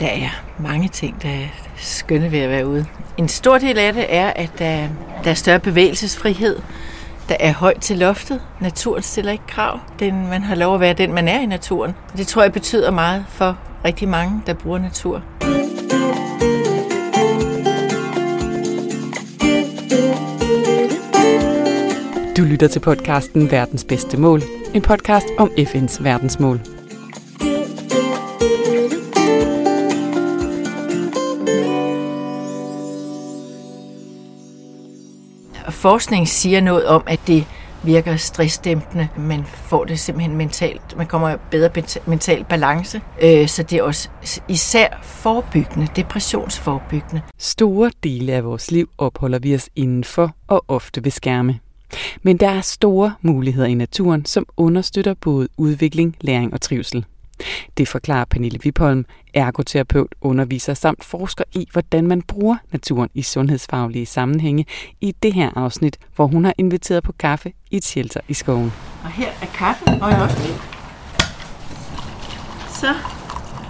Der er mange ting, der er skønne ved at være ude. En stor del af det er, at der, der er større bevægelsesfrihed. Der er højt til loftet. Naturen stiller ikke krav. Den, man har lov at være den, man er i naturen. Det tror jeg betyder meget for rigtig mange, der bruger natur. Du lytter til podcasten Verdens bedste mål. En podcast om FN's verdensmål. Forskning siger noget om, at det virker stressdæmpende. Man får det simpelthen mentalt. Man kommer i bedre mental balance. Øh, så det er også især forebyggende, depressionsforebyggende. Store dele af vores liv opholder vi os indenfor og ofte ved skærme. Men der er store muligheder i naturen, som understøtter både udvikling, læring og trivsel. Det forklarer Pernille Vipholm, ergoterapeut, underviser samt forsker i, hvordan man bruger naturen i sundhedsfaglige sammenhænge i det her afsnit, hvor hun har inviteret på kaffe i et shelter i skoven. Og her er kaffe, og jeg også lidt. Så.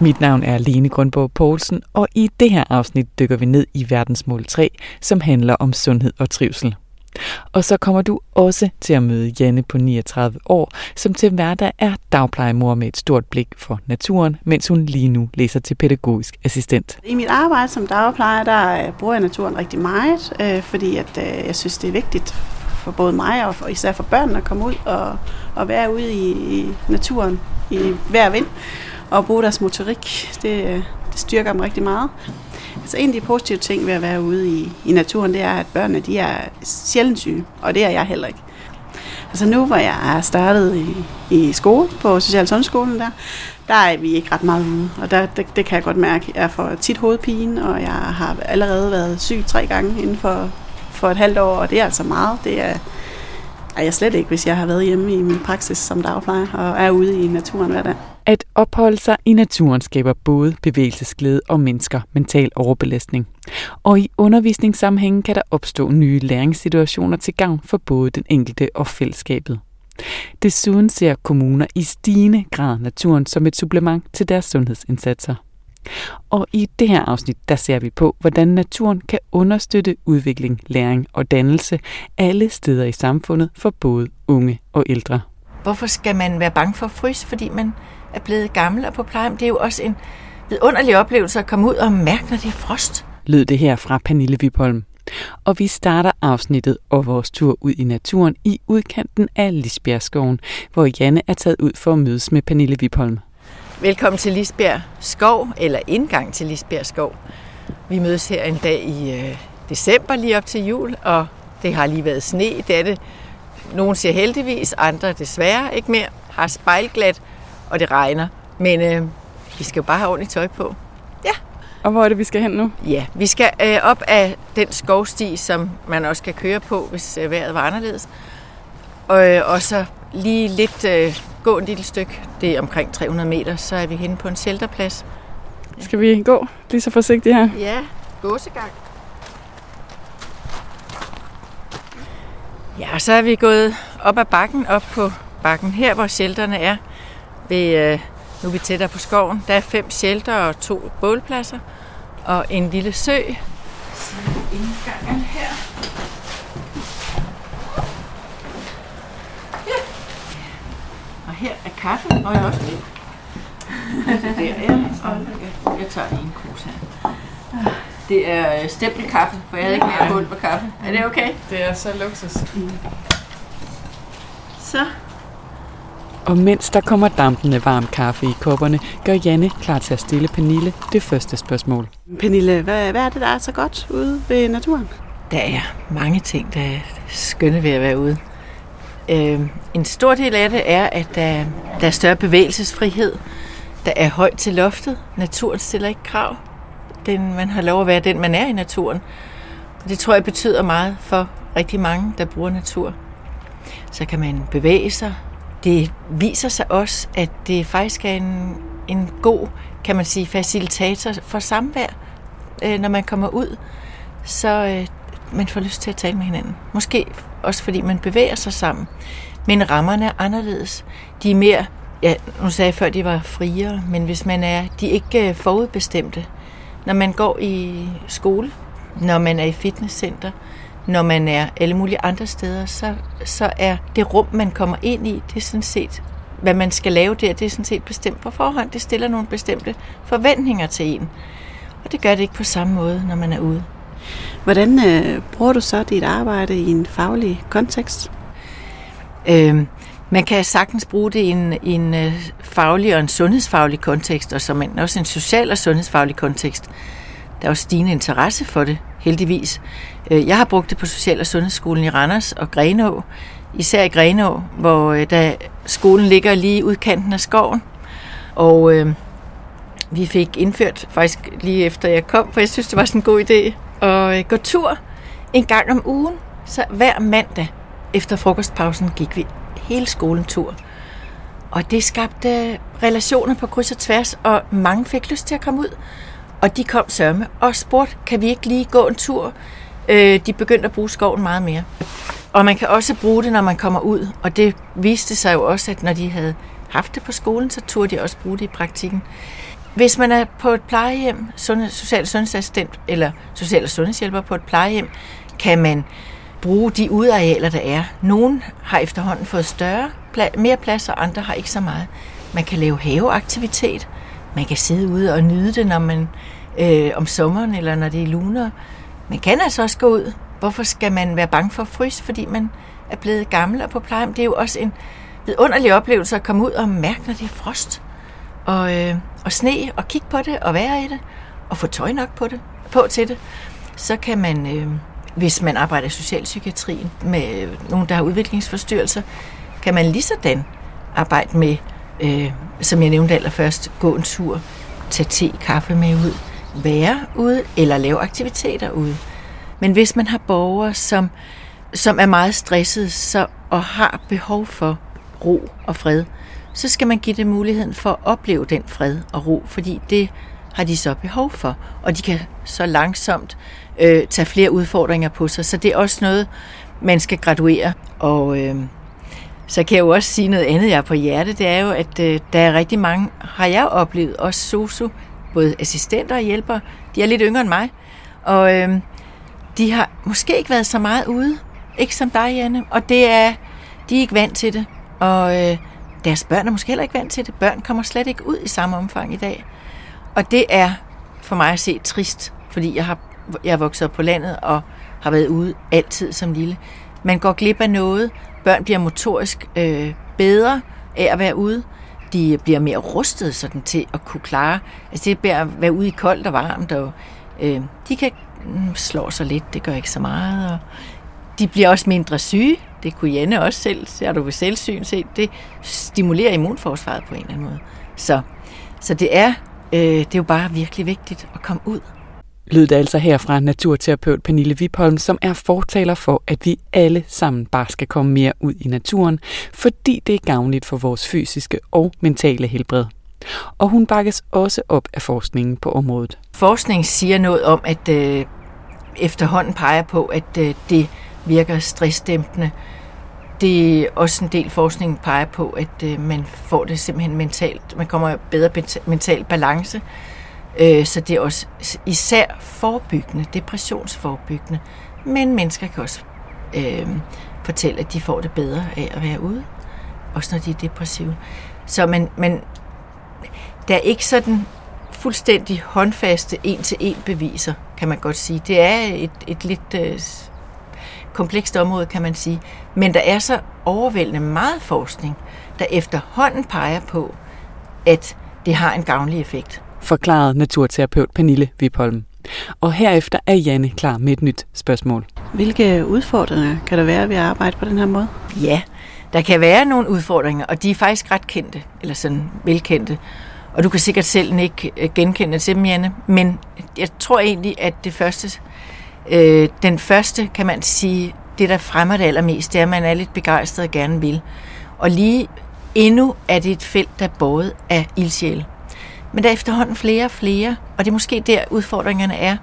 Mit navn er Lene Grundborg Poulsen, og i det her afsnit dykker vi ned i verdensmål 3, som handler om sundhed og trivsel. Og så kommer du også til at møde Janne på 39 år, som til hverdag er dagplejemor med et stort blik for naturen, mens hun lige nu læser til pædagogisk assistent. I mit arbejde som dagplejer, der øh, bruger jeg naturen rigtig meget, øh, fordi at, øh, jeg synes, det er vigtigt for både mig og især for børnene at komme ud og, og være ude i, i naturen i hver vind og bruge deres motorik. Det, øh, det styrker dem rigtig meget. Altså en af de positive ting ved at være ude i, i naturen, det er, at børnene de er sjældent syge, og det er jeg heller ikke. Altså nu, hvor jeg er startet i, i skole, på Social Sundhedsskolen der, der er vi ikke ret meget ude, og der, det, det kan jeg godt mærke. Jeg får tit hovedpine, og jeg har allerede været syg tre gange inden for, for et halvt år, og det er altså meget. Det er, er jeg slet ikke, hvis jeg har været hjemme i min praksis som dagplejer og er ude i naturen hver dag. At opholde sig i naturen skaber både bevægelsesglæde og mennesker mental overbelastning. Og i undervisningssammenhængen kan der opstå nye læringssituationer til gavn for både den enkelte og fællesskabet. Desuden ser kommuner i stigende grad naturen som et supplement til deres sundhedsindsatser. Og i det her afsnit, der ser vi på, hvordan naturen kan understøtte udvikling, læring og dannelse alle steder i samfundet for både unge og ældre. Hvorfor skal man være bange for at fryse, fordi man er blevet gammel og på plejehjem? Det er jo også en vidunderlig oplevelse at komme ud og mærke, når det er frost. Lød det her fra Pernille Vipholm. Og vi starter afsnittet og vores tur ud i naturen i udkanten af Lisbjergskoven, hvor Janne er taget ud for at mødes med Pernille Vipholm. Velkommen til Lisbjerg Skov, eller indgang til Lisbjerg Skov. Vi mødes her en dag i øh, december lige op til jul, og det har lige været sne. Det er det. Nogle siger heldigvis, andre desværre ikke mere. Har spejlglat, og det regner. Men øh, vi skal jo bare have ordentligt tøj på. Ja. Og hvor er det, vi skal hen nu? Ja, vi skal øh, op af den skovsti, som man også kan køre på, hvis øh, vejret var anderledes. Og, øh, og så lige lidt øh, gå et lille stykke, det er omkring 300 meter, så er vi henne på en shelterplads. Ja. Skal vi gå lige så forsigtigt her? Ja, gåsegang. Ja, og så er vi gået op ad bakken, op på bakken her, hvor shelterne er. Ved, øh, nu er vi tættere på skoven. Der er fem shelter og to bålpladser og en lille sø. Så indgangen her. her er kaffe, og jeg også lidt. der, ja. Og jeg tager lige en krus her. Det er øh, stempelkaffe, for jeg havde ikke mere hul på kaffe. Er det okay? Det er så luksus. Mm. Så. Og mens der kommer dampende varm kaffe i kopperne, gør Janne klar til at stille Pernille det første spørgsmål. Pernille, hvad, hvad er det, der er så godt ude ved naturen? Der er mange ting, der er skønne ved at være ude. Øh, en stor del af det er, at der, der er større bevægelsesfrihed. Der er højt til loftet. Naturen stiller ikke krav. Den, man har lov at være den, man er i naturen. Det tror jeg betyder meget for rigtig mange, der bruger natur. Så kan man bevæge sig. Det viser sig også, at det faktisk er en, en god, kan man sige, facilitator for samvær, øh, når man kommer ud. Så øh, man får lyst til at tale med hinanden. Måske også fordi man bevæger sig sammen. Men rammerne er anderledes. De er mere ja, nu sagde jeg før, de var friere, men hvis man er, de er ikke øh, forudbestemte. Når man går i skole, når man er i fitnesscenter, når man er alle mulige andre steder, så, så er det rum, man kommer ind i, det er sådan set, hvad man skal lave der, det er sådan set bestemt på forhånd. Det stiller nogle bestemte forventninger til en. Og det gør det ikke på samme måde, når man er ude. Hvordan øh, bruger du så dit arbejde i en faglig kontekst? Øh, man kan sagtens bruge det i en, i en øh, faglig og en sundhedsfaglig kontekst, og som en, også en social og sundhedsfaglig kontekst. Der er jo stigende interesse for det, heldigvis. Øh, jeg har brugt det på Social- og Sundhedsskolen i Randers og Grenå, især i Grenå, hvor øh, da skolen ligger lige udkanten af skoven. Og øh, vi fik indført, faktisk lige efter jeg kom, for jeg synes, det var sådan en god idé, at øh, gå tur en gang om ugen. Så hver mandag efter frokostpausen gik vi hele skolen tur. Og det skabte relationer på kryds og tværs, og mange fik lyst til at komme ud. Og de kom sørme og spurgte, kan vi ikke lige gå en tur? Øh, de begyndte at bruge skoven meget mere. Og man kan også bruge det, når man kommer ud. Og det viste sig jo også, at når de havde haft det på skolen, så turde de også bruge det i praktikken. Hvis man er på et plejehjem, sundhed, social sundhedsassistent eller social- og sundhedshjælper på et plejehjem, kan man bruge de udarealer, der er. Nogle har efterhånden fået større, mere plads, og andre har ikke så meget. Man kan lave haveaktivitet. Man kan sidde ude og nyde det, når man øh, om sommeren eller når det er luner. Man kan altså også gå ud. Hvorfor skal man være bange for at fryse, fordi man er blevet gammel og på plejehjem? Det er jo også en vidunderlig oplevelse at komme ud og mærke, når det er frost og, øh, og sne, og kigge på det og være i det, og få tøj nok på, det, på til det. Så kan man, øh, hvis man arbejder i socialpsykiatrien med nogen, der har udviklingsforstyrrelser, kan man lige sådan arbejde med, øh, som jeg nævnte allerførst, gå en tur, tage te, kaffe med ud, være ude eller lave aktiviteter ude. Men hvis man har borgere, som, som er meget stressede så, og har behov for ro og fred, så skal man give dem muligheden for at opleve den fred og ro, fordi det har de så behov for, og de kan så langsomt øh, tage flere udfordringer på sig. Så det er også noget, man skal graduere. Og øh, så kan jeg jo også sige noget andet, jeg er på hjerte, det er jo, at øh, der er rigtig mange, har jeg oplevet, også sosu, både assistenter og hjælpere, de er lidt yngre end mig, og øh, de har måske ikke været så meget ude, ikke som dig, Janne, og det er, de er ikke vant til det, og øh, deres børn er måske heller ikke vant til det. Børn kommer slet ikke ud i samme omfang i dag. Og det er for mig at se trist, fordi jeg har jeg er vokset op på landet og har været ude altid som lille. Man går glip af noget. Børn bliver motorisk øh, bedre af at være ude. De bliver mere rustet sådan til at kunne klare. Altså det er at være ude i koldt og varmt. Og, øh, de kan mm, slå sig lidt, det gør ikke så meget. Og de bliver også mindre syge. Det kunne Janne også selv, ser har du ved selvsyn set. Det stimulerer immunforsvaret på en eller anden måde. Så, så det er øh, det er jo bare virkelig vigtigt at komme ud lød det altså her fra naturterapeut Pernille Vipholm, som er fortaler for, at vi alle sammen bare skal komme mere ud i naturen, fordi det er gavnligt for vores fysiske og mentale helbred. Og hun bakkes også op af forskningen på området. Forskning siger noget om, at øh, efterhånden peger på, at øh, det virker stressdæmpende. Det er også en del forskning peger på, at øh, man får det simpelthen mentalt. Man kommer i bedre mental balance Øh, så det er også især forebyggende, depressionsforebyggende. Men mennesker kan også øh, fortælle, at de får det bedre af at være ude, også når de er depressive. Så man, man, der er ikke sådan fuldstændig håndfaste en-til-en beviser, kan man godt sige. Det er et, et lidt øh, komplekst område, kan man sige. Men der er så overvældende meget forskning, der efterhånden peger på, at det har en gavnlig effekt forklarede naturterapeut Pernille Vipholm. Og herefter er Janne klar med et nyt spørgsmål. Hvilke udfordringer kan der være ved at arbejde på den her måde? Ja, der kan være nogle udfordringer, og de er faktisk ret kendte, eller sådan velkendte. Og du kan sikkert selv ikke øh, genkende til dem, Janne. Men jeg tror egentlig, at det første, øh, den første, kan man sige, det der fremmer det allermest, det er, at man er lidt begejstret og gerne vil. Og lige endnu er det et felt, der både er ildsjæl. Men der er efterhånden flere og flere, og det er måske der udfordringerne er,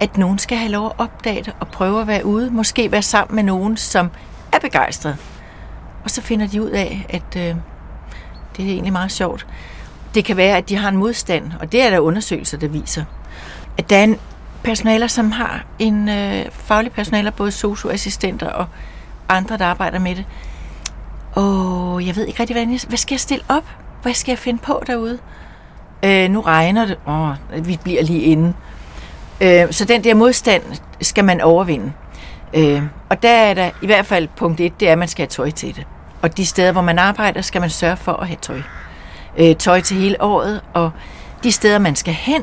at nogen skal have lov at opdage det og prøve at være ude. Måske være sammen med nogen, som er begejstret. Og så finder de ud af, at øh, Det er egentlig meget sjovt. Det kan være, at de har en modstand, og det er der undersøgelser, der viser, at der er en personaler, som har en øh, faglig personaler, både socioassistenter og andre, der arbejder med det. Og jeg ved ikke rigtig, hvad, jeg, hvad skal jeg stille op? Hvad skal jeg finde på derude? Øh, nu regner det. Åh, vi bliver lige inde. Øh, så den der modstand skal man overvinde. Øh, og der er der i hvert fald punkt et, det er, at man skal have tøj til det. Og de steder, hvor man arbejder, skal man sørge for at have tøj. Øh, tøj til hele året, og de steder, man skal hen,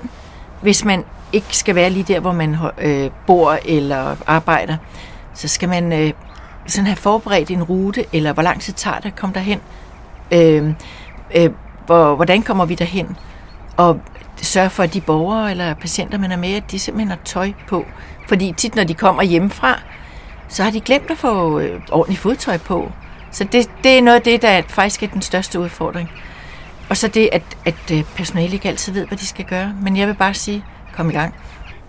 hvis man ikke skal være lige der, hvor man øh, bor eller arbejder, så skal man øh, sådan have forberedt en rute, eller hvor lang tid tager det at komme derhen. Øh, øh, hvor, hvordan kommer vi derhen? Og sørge for, at de borgere eller patienter, man er med, at de simpelthen har tøj på. Fordi tit, når de kommer hjemmefra, så har de glemt at få øh, ordentligt fodtøj på. Så det, det er noget af det, der faktisk er den største udfordring. Og så det, at, at øh, personale ikke altid ved, hvad de skal gøre. Men jeg vil bare sige, kom i gang.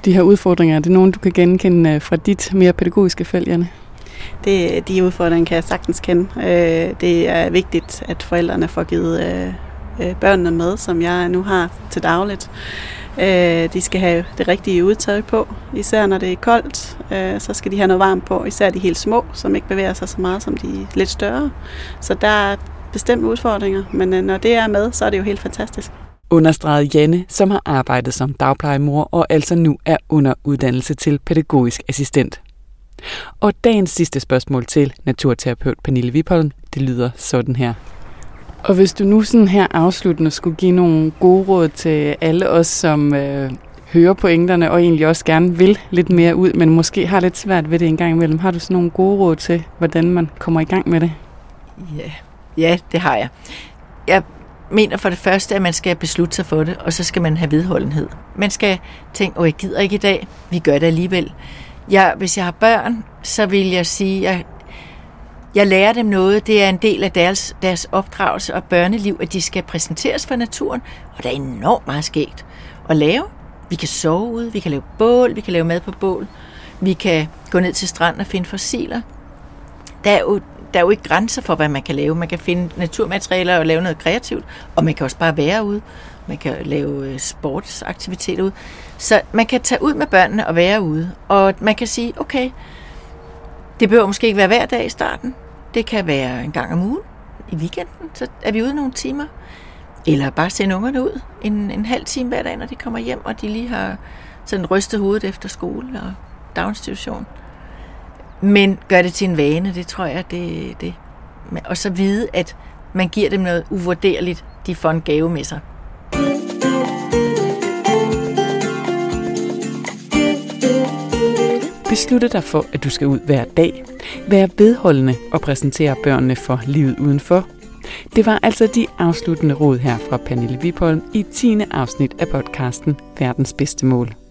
De her udfordringer, er det nogen, du kan genkende øh, fra dit mere pædagogiske felt, Janne? Det, de udfordringer kan jeg sagtens kende. Det er vigtigt, at forældrene får givet Øh, børnene med, som jeg nu har til dagligt. Øh, de skal have det rigtige udtøj på, især når det er koldt. Øh, så skal de have noget varmt på, især de helt små, som ikke bevæger sig så meget som de lidt større. Så der er bestemt udfordringer, men når det er med, så er det jo helt fantastisk. Understregede Janne, som har arbejdet som dagplejemor og altså nu er under uddannelse til pædagogisk assistent. Og dagens sidste spørgsmål til naturterapeut Pernille Vipholm, det lyder sådan her. Og hvis du nu sådan her afsluttende skulle give nogle gode råd til alle os, som øh, hører pointerne og egentlig også gerne vil lidt mere ud, men måske har lidt svært ved det en gang imellem. Har du sådan nogle gode råd til, hvordan man kommer i gang med det? Ja, ja det har jeg. Jeg mener for det første, at man skal beslutte sig for det, og så skal man have vedholdenhed. Man skal tænke, åh, jeg gider ikke i dag, vi gør det alligevel. Jeg, hvis jeg har børn, så vil jeg sige, at jeg, jeg lærer dem noget. Det er en del af deres, deres opdragelse og børneliv, at de skal præsenteres for naturen, og der er enormt meget skægt at lave. Vi kan sove ude, vi kan lave bål, vi kan lave mad på bål, vi kan gå ned til stranden og finde fossiler. Der er jo der er jo ikke grænser for, hvad man kan lave. Man kan finde naturmaterialer og lave noget kreativt, og man kan også bare være ude. Man kan lave øh, sportsaktiviteter ude. Så man kan tage ud med børnene og være ude. Og man kan sige, okay, det behøver måske ikke være hver dag i starten. Det kan være en gang om ugen. I weekenden, så er vi ude nogle timer. Eller bare sende ungerne ud en, en halv time hver dag, når de kommer hjem, og de lige har sådan rystet hovedet efter skole og daginstitution. Men gør det til en vane, det tror jeg, det det. Og så vide, at man giver dem noget uvurderligt, de får en gave med sig. Beslutte dig for, at du skal ud hver dag være vedholdende og præsentere børnene for livet udenfor. Det var altså de afsluttende råd her fra Pernille Vipholm i 10. afsnit af podcasten Verdens bedste mål.